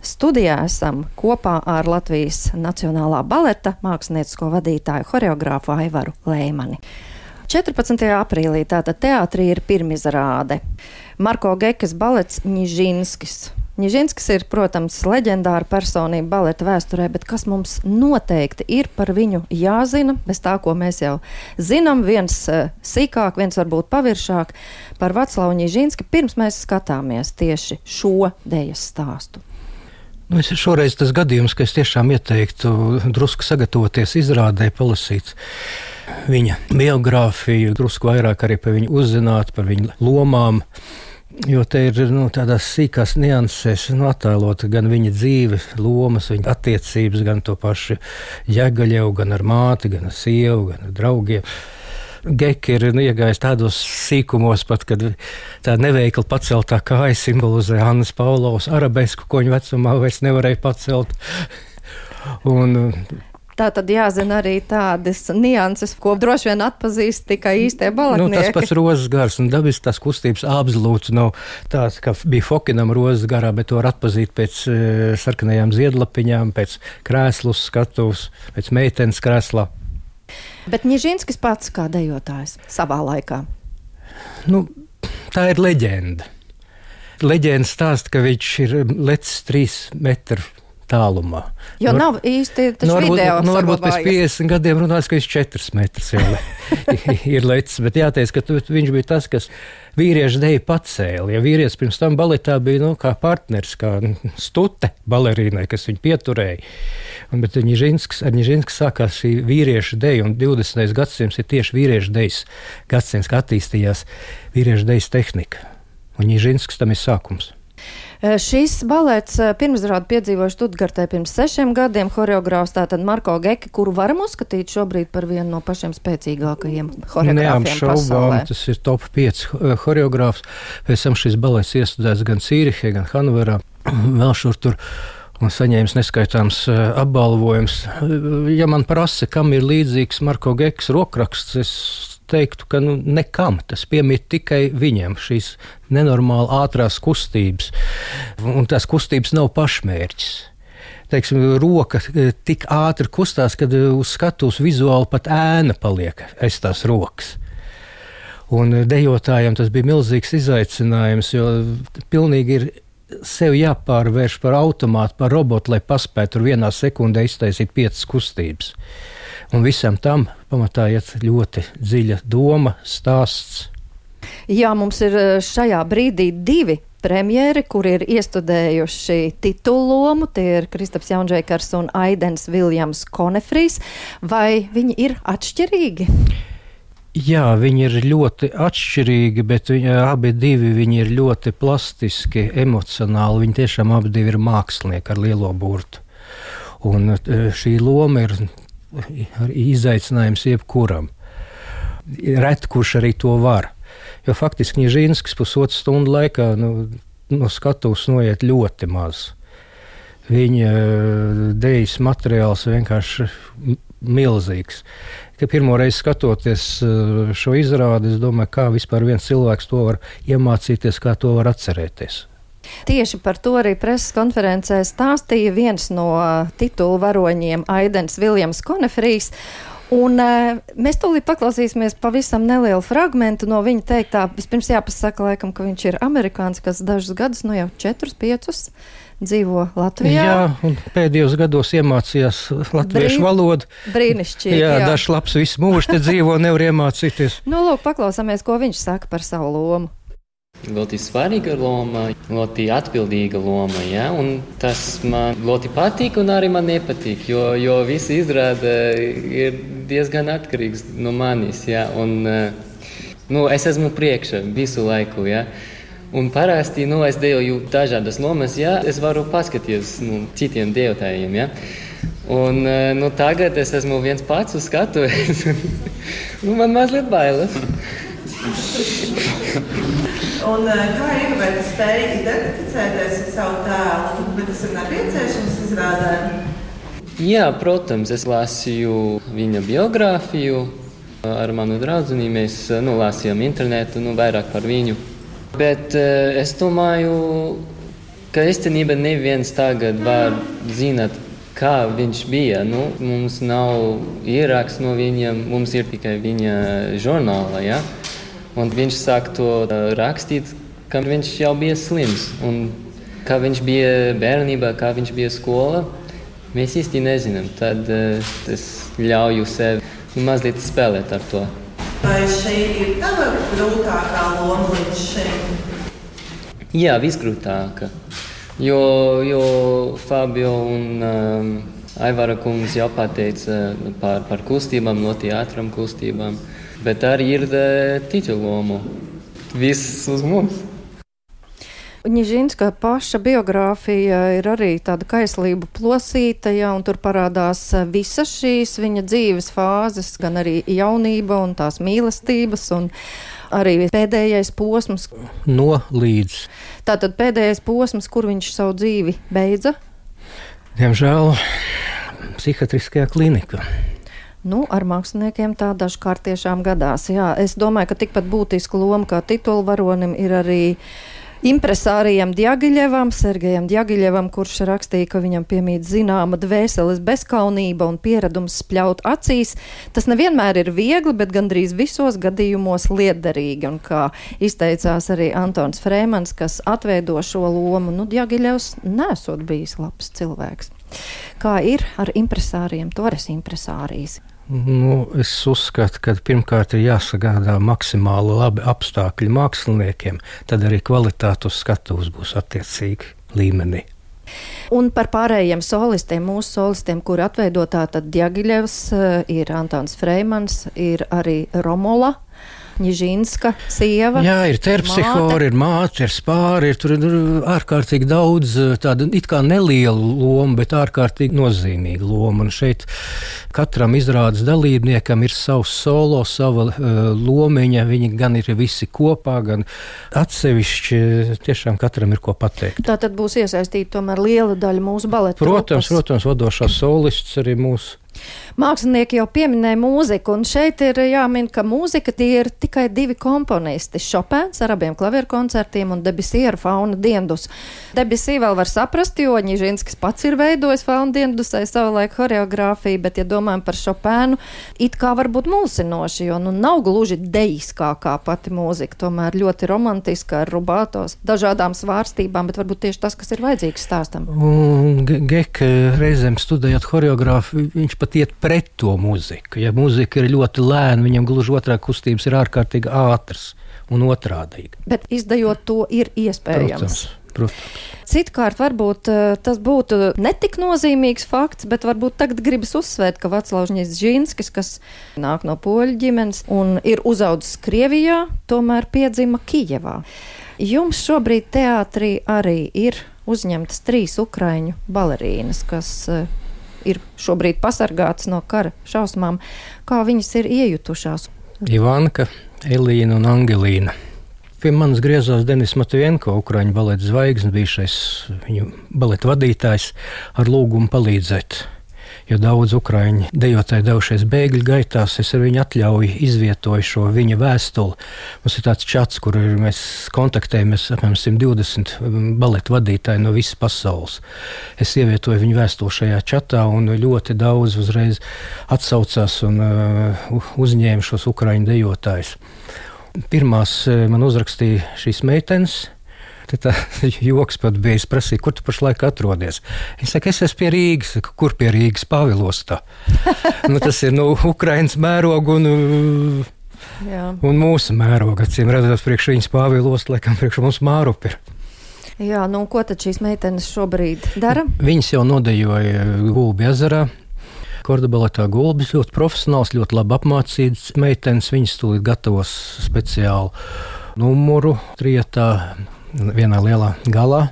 Studijā esam kopā ar Latvijas Nacionālā baleta māksliniecisko vadītāju horeogrāfu Aivaru Lēmani. 14. aprīlī tātad teātrī ir pirmizrāde. Marko Gekas balets Ņižinskis. Ņižinskis ir, protams, leģendāra personība baleta vēsturē, bet kas mums noteikti ir par viņu jāzina, bez tā, ko mēs jau zinām, viens uh, sīkāk, viens varbūt paviršāk par Vaclavu Ņižinski, pirms mēs skatāmies tieši šo dejas stāstu. Nu, es šoreiz tas gadījums, ka es tiešām ieteiktu drusku sagatavoties izrādē, palasīt viņa biogrāfiju, drusku vairāk arī par viņu uzzināt, par viņa lomām. Jo te ir nu, tādās sīkās niansēs nu, attēlota gan viņa dzīve, lomas, viņa attiecības, gan to pašu jēgaļevu, gan ar māti, gan ar sievu, gan ar draugiem. Geki ir nu, iegājis tādos sīkumos, pat, kad tā neveikli paceltā kāja simbolizē Annas Paulovas arabesku, ko viņa vecumā vairs nevarēja pacelt. Un, Tā tad jāzina arī tādas nianses, ko droši vien atpazīst tikai īstie balotnieki. Nu, tas pats rozes gars un dabis tās kustības absolūti nav tāds, kā bija Fokinam rozes garā, bet to var atpazīt pēc uh, sarkanajām ziedlapiņām, pēc krēslus skatuves, pēc meitenes krēslā. Bet Nižinskis pats kā dejotājs savā laikā. Nu, tā ir leģenda. Leģenda stāsta, ka viņš ir lecis trīs metrus tālumā. Jo nu, nav īsti nu, varbūt, video. Nu, varbūt pēc 50 gadiem runās, ka viņš 4 metrus jau ir lecis, bet jāteic, ka tu, viņš bija tas, kas vīriešu deju pacēla. Ja vīrietis pirms tam baletā bija nu, kā partners, kā stute balerīnai, kas viņu pieturēja. Un, bet Nižinsks, ar Nižinsku sākās šī vīriešu deja, un 20. gadsimts ir tieši vīriešu dejas gadsimts, kad attīstījās vīriešu dejas tehnika. Un Nižinsks tam ir sākums. Eh, šis balets eh, pirmsrādi piedzīvoja Študgartē pirms sešiem gadiem. Horeogrāfs tātad Marko Geki, kuru varam uzskatīt šobrīd par vienu no pašiem spēcīgākajiem horeogrāfiem pasaulē. Tas ir top 5 eh, horeogrāfs. Pēc tam šis balets iestudēts gan Cīrihē, gan Hanverā. Vēl šur tur un saņēmis neskaitāms apbalvojums. Ja man prasa, kam ir līdzīgs Marko Geks rokraksts, es teiktu, ka nu, nekam tas piemīt tikai viņam, šīs nenormāli ātrās kustības. Un tās kustības nav pašmērķis. Teiksim, roka eh, tik ātri kustās, ka eh, uz skatuves vizuāli pat ēna paliek aiz tās rokas. Un dejotājiem tas bija milzīgs izaicinājums, jo pilnīgi ir sev jāpārvērš par automātu, par robotu, lai paspētu vienā sekundē iztaisīt piecas kustības. Un visam tam pamatā iet ļoti dziļa doma, stāsts. Jā, mums ir eh, šajā brīdī divi premjeri, kur ir iestudējuši titulu lomu. Tie ir Kristaps Jaunžēkars un Aidens Viljams Konefrijs. Vai viņi ir atšķirīgi? Jā, viņi ir ļoti atšķirīgi, bet viņi, abi viņi ir ļoti plastiski, emocionāli. Viņi tiešām abi ir mākslinieki ar lielo burtu. Un eh, šī loma ir izaicinājums jebkuram. Reti kurš arī to var. Jo faktiski Nīžīnskis pusotru stundu laikā nu, no skatuves noiet ļoti maz. Viņa eh, dēļas materiāls vienkārši milzīgs. Ka pirmo reizi skatoties eh, šo izrādi, es domāju, kā vispār viens cilvēks to var iemācīties, kā to var atcerēties. Tieši par to arī preses konferencē stāstīja viens no titulu varoņiem Aidens Viljams Konefrijs. Un, uh, mēs tūlīt paklausīsimies pavisam nelielu fragment no viņa teiktā. Vispirms jāpasaka, laikam, ka viņš ir amerikānis, kas dažus gadus, nu jau četrus, piecus dzīvo Latvijā. Jā, un pēdējos gados iemācījās latviešu Brīn, valodu. Brīnišķīgi. Jā, jā. dažs labs visu mūžu te dzīvo, nevar iemācīties. nu, lūk, paklausāmies, ko viņš saka par savu lomu. Ļoti svarīga loma, ļoti atbildīga loma. Ja? Tas man ļoti patīk un arī man nepatīk, jo, jo visi izrāda ir diezgan atkarīgs no manis. Ja? Un, nu, es esmu priekšā visu laiku. Ja? Un parasti nu, es deju dažādas lomas, ja es varu paskatīties nu, citiem dejotājiem. Ja? Un, nu, tagad es esmu viens pats uz skatuves. nu, man mazliet bailes. Un, eh, kā ir, vai tu spēj identificēties ar savu tēlu, bet tas ir nepieciešams izrādē? Jā, protams, es lasīju viņa biogrāfiju. Ar manu draugu mēs nu, lasījām internetu nu, vairāk par viņu. Bet eh, es domāju, ka īstenībā neviens tagad var zināt, kā viņš bija. Nu, mums nav ieraksts no viņiem, mums ir tikai viņa žurnāla. Ja? Un viņš sāk to rakstīt, ka viņš jau bija slims. Un kā viņš bija bērnībā, kā viņš bija skolā, mēs īsti nezinām. Tad uh, es ļauju sev mazliet spēlēt ar to. Vai šī ir tava grūtākā loma līdz šim? Jā, visgrūtākā. Jo, jo Fabio un um, Aivara kungs jau pateica par, par kustībām, no teātram kustībām, bet arī ir uh, tituloma. Viss uz mums. Ņižinska paša biogrāfija ir arī tāda kaislība plosīta, ja, un tur parādās eh, visas šīs viņa dzīves fāzes, gan arī jaunība un tās mīlestības, un arī pēdējais posms. No līdz. Tātad pēdējais posms, kur viņš savu dzīvi beidza? Diemžēl psihiatriskajā klinikā. Nu, ar māksliniekiem tā dažkārt tiešām gadās. Jā, es domāju, ka tikpat būtiska loma kā titulvaronim ir arī Impresārijam Djagiļevam, Sergejam Djagiļevam, kurš rakstīja, ka viņam piemīt zināma dvēseles bezkaunība un pieredums spļaut acīs. Tas nevienmēr ir viegli, bet gandrīz visos gadījumos liederīgi. Un kā izteicās arī Antons Frēmans, kas atveido šo lomu, nu, Djagiļevs nesot bijis labs cilvēks. Kā ir ar impresāriem, toreiz impresārijas? Nu, es uzskatu, ka pirmkārt ir jāsagādā maksimāli labi apstākļi māksliniekiem, tad arī kvalitāte uz skatuves būs attiecīgi līmenī. Un par pārējiem solistiem, mūsu solistiem, kur atveidotā tad Djagiļevs, eh, ir Antons Freimans, ir arī Romola. Nižinska sieva. Jā, ir terpsihori, ir māte, ir spāri, ir tur ir ārkārtīgi daudz tādu it kā nelielu lomu, bet ārkārtīgi nozīmīgu lomu. Un šeit katram izrādes dalībniekam ir savs solo, sava uh, lomiņa. Viņi gan ir visi kopā, gan atsevišķi. Tiešām katram ir ko pateikt. Tā tad būs iesaistīta tomēr liela daļa mūsu baleta. Protams, protams, vadošās solists arī mūsu Mākslinieki jau pieminēja mūziku, un šeit ir jāmin, ka mūzika tie ir tikai divi komponisti - Šopēns ar abiem klavieru koncertiem un Debisī ar fauna diendus. Debisī vēl var saprast, jo Ņižinskis pats ir veidojis fauna diendusai savulaik horeogrāfiju, bet, ja domājam par Šopēnu, it kā var būt mulsinoši, jo nu nav gluži dejiskā kā pati mūzika, tomēr ļoti romantiska ar rubātos, dažādām svārstībām, bet varbūt tieši tas, kas ir vajadzīgs stāstam. Geka reizēm studējot horeogrāfu, viņš pat iet pret to mūziku. Ja mūzika ir ļoti lēna, viņam gluži otrā kustības ir ārkārtīgi ātras un otrādīgi. Bet izdejot to ir iespējams. Protams. Protams. Citkārt, varbūt uh, tas būtu netik nozīmīgs fakts, bet varbūt tagad gribas uzsvērt, ka Vaclavs Žīnskis, kas nāk no poļu ģimenes un ir uzaudzis Krievijā, tomēr piedzima Kijevā. Jums šobrīd teātrī arī ir uzņemtas trīs ukraiņu balerīnas, kas uh, ir šobrīd pasargātas no kara šausmām, kā viņas ir iejutušās. Ivanka, Elīna un Angelīna. Pie manis griezās Denis Matvienko, Ukrāņu baleta zvaigznes, bijušais viņu baleta vadītājs, ar lūgumu palīdzēt jo daudz ukrāņu dejotāji devušies bēgļu gaitās. Es ar viņu atļauju izvietoju šo viņa vēstuli. Mums ir tāds čats, kur mēs kontaktējamies apmēram 120 baleta vadītāji no visas pasaules. Es ievietoju viņu vēstuli šajā čatā, un ļoti daudz uzreiz atsaucās un uh, uzņēma šos ukrāņu dejotājus. Pirmās uh, man uzrakstīja šīs meitenes. Tā joks pat bija. Es prasīju, kur tu pašlaik atrodies. Viņš saka, es esmu pie Rīgas. Kur pie Rīgas Pāvilostā? nu, tas ir no nu, Ukrainas mēroga un, Jā. un mūsu mēroga. Acīm redzot, priekš viņas Pāvilostā, laikam priekš mums Mārupi ir. Jā, nu, ko tad šīs meitenes šobrīd dara? Viņas jau nodejoja Gulbi ezerā. Kordobaletā gulbis ļoti profesionāls, ļoti labi apmācīts meitenes. Viņas tūlīt gatavos speciālu numuru trietā vienā lielā galā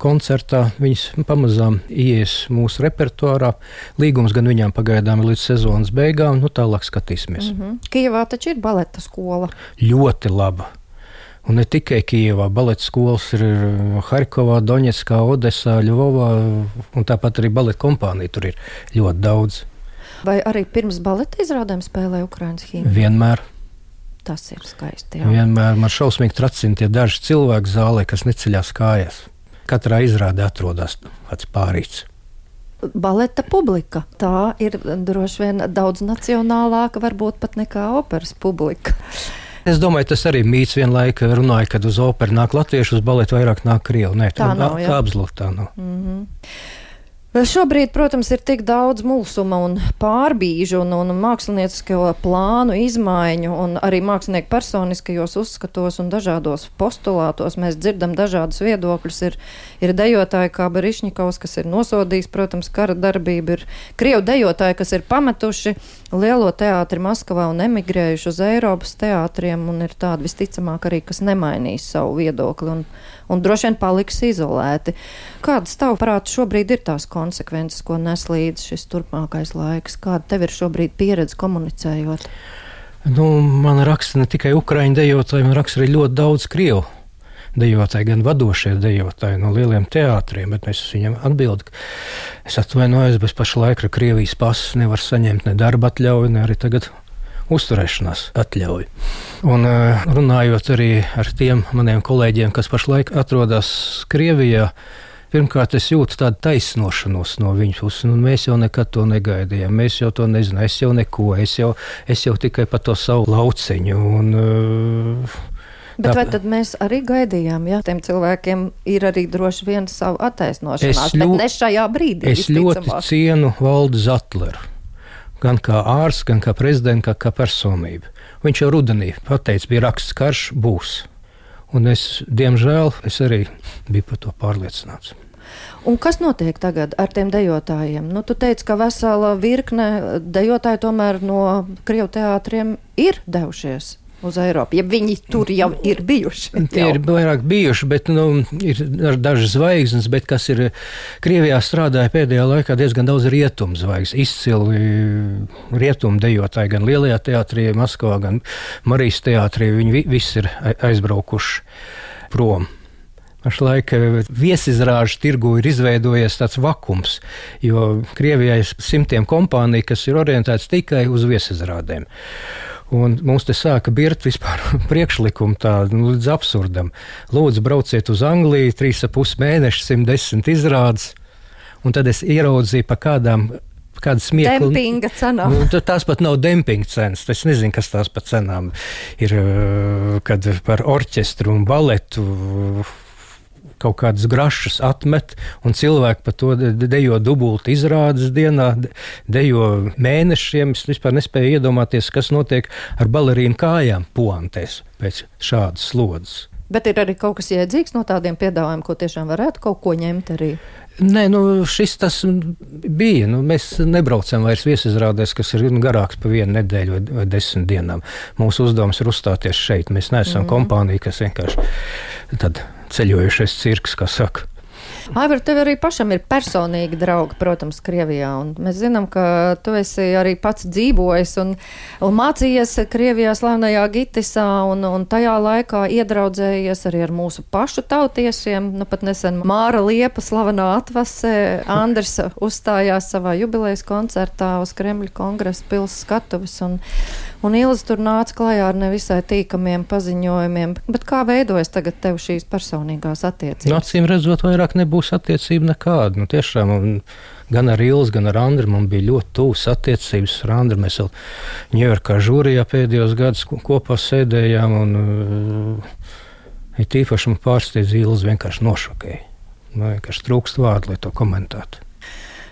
koncertā. Viņas pamazām ies mūsu repertuārā. Līgums gan viņām pagaidām ir līdz sezonas beigām, nu tālāk skatīsimies. Mm -hmm. Kijavā taču ir baleta skola. Ļoti laba. Un ne tikai Kijavā, baleta skolas ir Harkovā, Doņetskā, Odesā, Ļuvovā, un tāpat arī baleta kompānija tur ir ļoti daudz. Vai arī pirms baleta izrādēm spēlē Ukraiņas himnu? Vienmēr. Tas ir skaisti. Jā. Vienmēr man šausmīgi tracina tie daži cilvēki zālē, kas neceļās kājās. katrā izrādē atrodas kāds pārīts. Baleta publika tā ir droši vien daudz nacionālāka, varbūt pat nekā operas publika. Es domāju, tas arī mīts vienlaika runāja, kad uz operu nāk latvieši, uz baletu vairāk nāk krievi. Nē, tā nav. Tā absolūti tā nav. Mm -hmm. Šobrīd, protams, ir tik daudz mulsuma un pārbīžu un, un māksliniecisko plānu izmaiņu, un arī mākslinieku personiskajos uzskatos un dažādos postulātos mēs dzirdam dažādus viedokļus. Ir, ir dejotāji kā Berišņikovs, kas ir nosodījis, protams, kara darbību, ir krievu dejotāji, kas ir pametuši lielo teātri Maskavā un emigrējuši uz Eiropas teātriem, un ir tādi visticamāk arī, kas nemainīs savu viedokli. Un, un droši vien paliks izolēti. Kādas tavuprāt šobrīd ir tās konsekvences, ko nes līdzi šis turpmākais laiks? Kāda tev ir šobrīd pieredze komunicējot? Nu, man raksta ne tikai ukraiņu dejotāji, man raksta arī ļoti daudz krievu dejotāji, gan vadošie dejotāji no lieliem teātriem, bet mēs viņam atbildam, ka es atvainojos, bet pašlaik ar Krievijas pasu nevar saņemt ne darba atļauju, ne arī tagad uzturēšanās atļauju. Un eh, runājot arī ar tiem maniem kolēģiem, kas pašlaik atrodas Krievijā, Pirmkārt, es jūtu tādu taisnošanos no viņas puses, un mēs jau nekad to negaidījām. Mēs jau to nezinājām, es jau neko, es jau, es jau tikai pa to savu lauciņu. Un, uh, Bet vai tad mēs arī gaidījām, ja tiem cilvēkiem ir arī droši vien savu attaisnošanās, ļo, bet ne šajā brīdī? Es ļoti cienu Valdu Zatleru gan kā ārsts, gan kā prezidents, kā, kā personība. Viņš jau rudenī pateica, bija raksts, karš būs. Un es, diemžēl, es arī biju par to pārliecināts. Un kas notiek tagad ar tiem dejotājiem? Nu, tu teici, ka vesela virkne dejotāju tomēr no Krievijas teātriem ir devušies uz Eiropu, ja viņi tur jau ir bijuši. Tie jau. ir vairāk bijuši, bet nu, ir dažas zvaigznes, bet kas ir Krievijā strādāja pēdējā laikā diezgan daudz rietumu zvaigznes, izcili rietumu dejotāji gan Lielajā teātrī, Maskavā, gan Marijas teātrī. Viņi visi ir aizbraukuši prom. Pašlaik viesizrāžu tirgu ir izveidojies tāds vakums, jo Krievijai ir simtiem kompāniju, kas ir orientētas tikai uz viesizrādēm. Un mums te sāka birkt vispār priekšlikumu tādu nu, līdz absurdam. Lūdzu, brauciet uz Angliju, trīs ap pus mēneši, 110 izrādes. Un tad es ieraudzīju pa kādām kāda smieklīga. Dempinga cenā. Nu, tās pat nav dempinga cenas. Es nezinu, kas tās par cenām ir, kad par orķestru un baletu kaut kādas grašas atmet, un cilvēki par to dejo dubulti izrādes dienā, dejo mēnešiem. Es vispār nespēju iedomāties, kas notiek ar balerīnu kājām puantēs pēc šādas slodzes. Bet ir arī kaut kas jēdzīgs no tādiem piedāvājumiem, ko tiešām varētu kaut ko ņemt arī. Nē, nu, šis tas bija. Nu, mēs nebraucam vairs viesizrādēs, kas ir garāks par vienu nedēļu vai, vai desmit dienām. Mūsu uzdevums ir uzstāties šeit. Mēs neesam mm. kompānija, kas vienkārši tad ceļojušais cirks, kā saka. Aivar, tev arī pašam ir personīgi draugi, protams, Krievijā. Mēs zinām, ka tu esi arī pats dzīvojis un, un mācījies Krievijā slavenajā Gitisā un, un tajā laikā iedraudzējies arī ar mūsu pašu tautiešiem. Nu, pat nesen Māra Liepa slavenā atvasē Andrs uzstājās savā jubilejas koncertā uz Kremļa kongresa pils skatuves. Un, un Ilza tur nāca klajā ar nevisai tīkamiem paziņojumiem. Bet kā veidojas tagad tev šīs personīgās attiecības? Nu, acīm redzot, vairāk nebūs attiecība nekāda. Nu, tiešām, gan ar Ilzu, gan ar Andru man bija ļoti tuvas attiecības. Ar Andru mēs vēl Ņujorkā žūrijā pēdējos gadus kopā sēdējām. Un, uh, it īpaši man pārsteidz Ilza vienkārši nošokēja. Man vienkārši trūkst vārdu, lai to komentētu.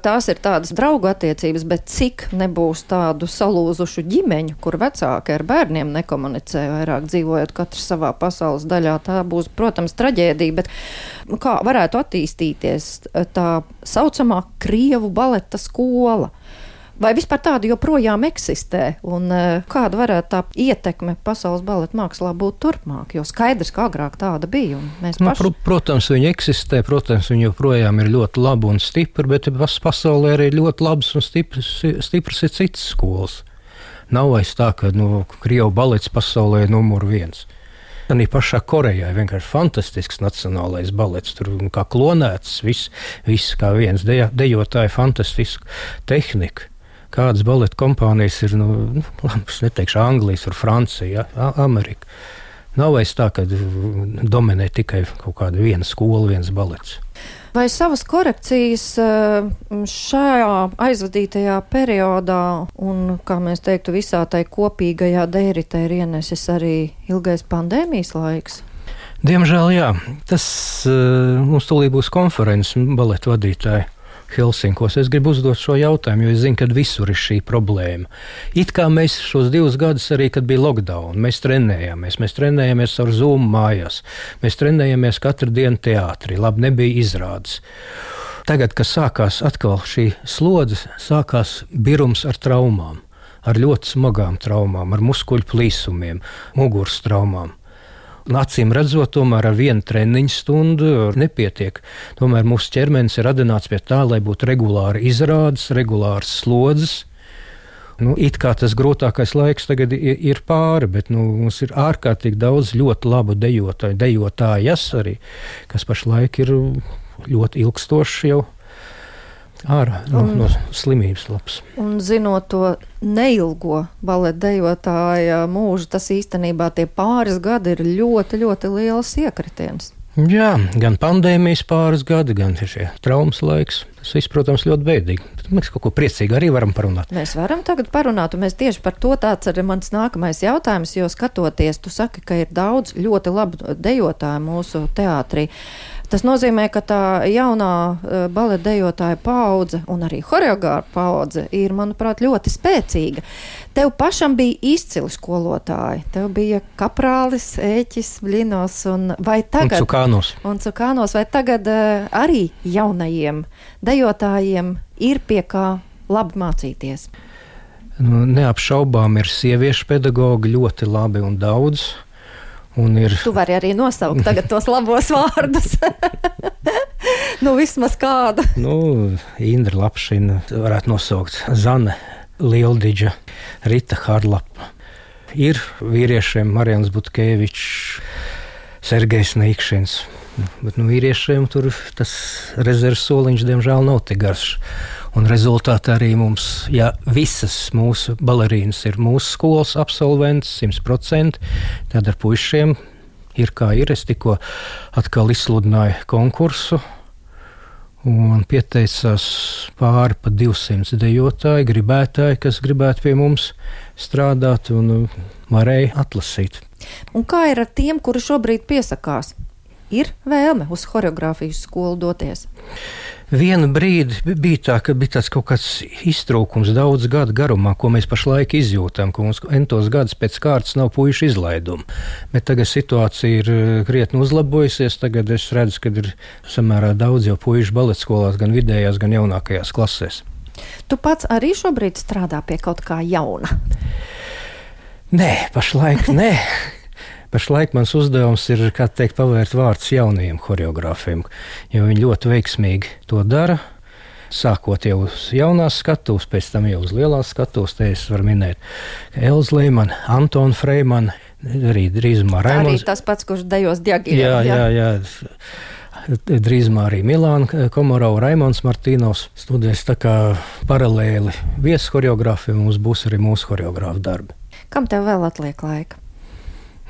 Tās ir tādas draugu attiecības, bet cik nebūs tādu salūzušu ģimeņu, kur vecāki ar bērniem nekomunicē, vairāk dzīvojot katrs savā pasaules daļā. Tā būs, protams, traģēdija, bet kā varētu attīstīties tā saucamā Krievu baleta skola? Vai vispār tāda joprojām eksistē, un uh, kāda varētu tā ietekme pasaules baleta mākslā būt turpmāk? Jo skaidrs, ka agrāk tāda bija. Nu, paši... pr protams, viņi eksistē, protams, viņi joprojām ir ļoti labi un stipri, bet pasaulē arī ļoti labas un stipras, stipras ir citas skolas. Nav vairs tā, ka nu, Krievijas balets pasaulē ir numur viens. Arī pašā Korejā ir vienkārši fantastisks nacionālais balets. Tur nu, kā klonēts, viss, viss kā viens deja, dejotāji, fantastiska tehnika kādas baleta kompānijas ir, nu, nu labi, es neteikšu Anglijas vai Francija, ja, Amerika. Nav vairs tā, ka dominē tikai kaut kāda viena skola, viens balets. Vai savas korekcijas eh, šajā aizvadītajā periodā, un, kā mēs teiktu, visā tai kopīgajā dēritē ir ienesis arī ilgais pandēmijas laiks? Diemžēl jā. Tas uh, mums tūlīt būs konferences baleta vadītāji. Helsinkos. Es gribu uzdot šo jautājumu, jo es zinu, ka visur ir šī problēma. It kā mēs šos divus gadus, arī kad bija lockdown, mēs trenējāmies. Mēs trenējāmies ar Zoom mājās, mēs trenējāmies katru dienu teātrī. Labi, nebija izrādes. Tagad, kad sākās atkal šī slodze, sākās birums ar traumām, ar ļoti smagām traumām, ar muskuļu plīsumiem, muguras traumām. Acīm redzot, tomēr ar vienu treniņu stundu nepietiek. Tomēr mūsu ķermenis ir radināts pie tā, lai būtu regulāri izrādes, regulāras slodzes. Nu, it kā tas grūtākais laiks tagad ir pāri, bet nu, mums ir ārkārtīgi daudz ļoti labu dejotāju, dejotājas arī, kas pašlaik ir ļoti ilgstoši jau ārā no, un, no slimības labs. Un zinot to neilgo baleta dejotāja mūžu, tas īstenībā tie pāris gadi ir ļoti, ļoti liels iekritiens. Jā, gan pandēmijas pāris gadi, gan šie traumas laiks. Tas viss, protams, ļoti bēdīgi. Bet mēs kaut ko priecīgu arī varam parunāt. Mēs varam tagad parunāt, un mēs tieši par to tāds arī mans nākamais jautājums, jo skatoties, tu saki, ka ir daudz ļoti labu dejotāju mūsu teātrī. Tas nozīmē, ka tā jaunā uh, baleta dejotāja paudze un arī horeogrāfa paudze ir, manuprāt, ļoti spēcīga. Tev pašam bija izcili skolotāji. Tev bija kaprālis, ēķis, blinos un vai tagad? Un cukānos. Un cukānos vai tagad uh, arī jaunajiem dejotājiem ir pie kā labi mācīties? Nu, neapšaubām ir sieviešu pedagoģi ļoti labi un daudz. Ir... Tu vari arī nosaukt tos labos vārdus. nu, vismaz kādu. nu, Indra Lapšina varētu nosaukt Zane Lieldiģa, Rita Harlapa. Ir vīriešiem Marijans Butkevičs, Sergejs Nikšins. Bet nu, vīriešiem tur tas rezerves soliņš diemžēl nav tik garš. Un rezultātā arī mums, ja visas mūsu balerīnas ir mūsu skolas absolvents, 100%, tad ar puišiem ir kā ir. Es tikko atkal izsludināju konkursu. Un pieteicās pāri pa 200 dejotāji, gribētāji, kas gribētu pie mums strādāt, un varēja atlasīt. Un kā ir ar tiem, kuri šobrīd piesakās? Ir vēlme uz choreogrāfijas skolu doties? Vienu brīdi bija tā, ka bija tāds kaut kāds iztrūkums daudz gadu garumā, ko mēs pašlaik izjūtam, ka mums entos gadus pēc kārtas nav puikas izlaiduma. Bet tagad situācija ir eh, krietni uzlabojusies. Tagad es redzu, ka ir samērā daudz jau puikas baletskolās, gan vidējās, gan jaunākajās klasēs. Tu pats arī šobrīd strādā pie kaut kā jauna. Nē, pašlaik nē. Pašlaik mans uzdevums ir teikt, pavērt vārdus jaunajiem choreogrāfiem, jo viņi ļoti veiksmīgi to dara. Sākot jau uz jaunās skatuves, pēc tam jau uz lielās skatuves, te es varu minēt Elza Līmanu, Antonu Freimanu, arī drīzumā Raimons. Tas pats, kurš dejos diagīnā. Jā, jā, jā. jā. Drīzumā arī Milāna Komorova, Raimons Martīnovs studēs tā kā paralēli viesu choreogrāfiju, mums būs arī mūsu choreogrāfa darbi. Kam tev vēl atliek laika?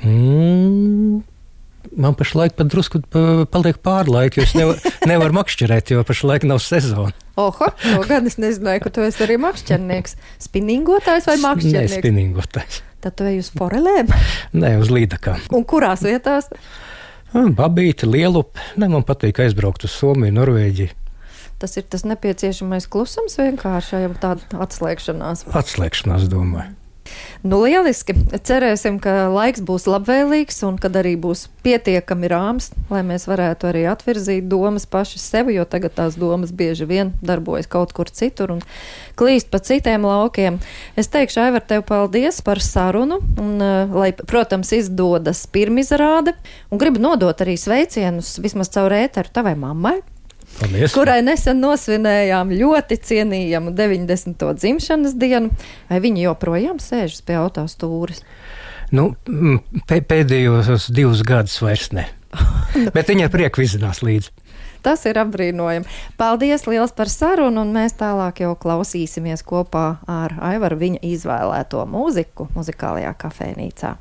Mm. Man pašlaik pat drusku paliek pārlaika, jo es nevaru nevar makšķerēt, jo pašlaik nav sezona. Oho, to gan es nezināju, ka tu esi arī makšķernieks. Spinningotājs vai makšķernieks? Nē, spinningotājs. Tad tu ej uz forelēm? Nē, uz līdakām. Un kurās vietās? Babīti, Lielupi. Ne, man patīk aizbraukt uz Somiju, Norvēģiju. Tas ir tas nepieciešamais klusums vienkārši, jau tāda atslēgšanās. Atslēgšanās, domāju. Nu, lieliski. Cerēsim, ka laiks būs labvēlīgs un kad arī būs pietiekami rāms, lai mēs varētu arī atvirzīt domas paši sev, jo tagad tās domas bieži vien darbojas kaut kur citur un klīst pa citiem laukiem. Es teikšu, Aivar, tev paldies par sarunu un, uh, lai, protams, izdodas pirmizrāde un gribu nodot arī sveicienus vismaz caur ēteru tavai mammai. Paldies. kurai nesen nosvinējām ļoti cienījamu 90. dzimšanas dienu. Vai viņa joprojām sēžas pie autostūres? Nu, pēdējos divus gadus vairs ne. Bet viņa prieku izzinās līdzi. Tas ir apbrīnojami. Paldies liels par sarunu, un mēs tālāk jau klausīsimies kopā ar Aivaru viņa izvēlēto mūziku muzikālajā kafejnīcā.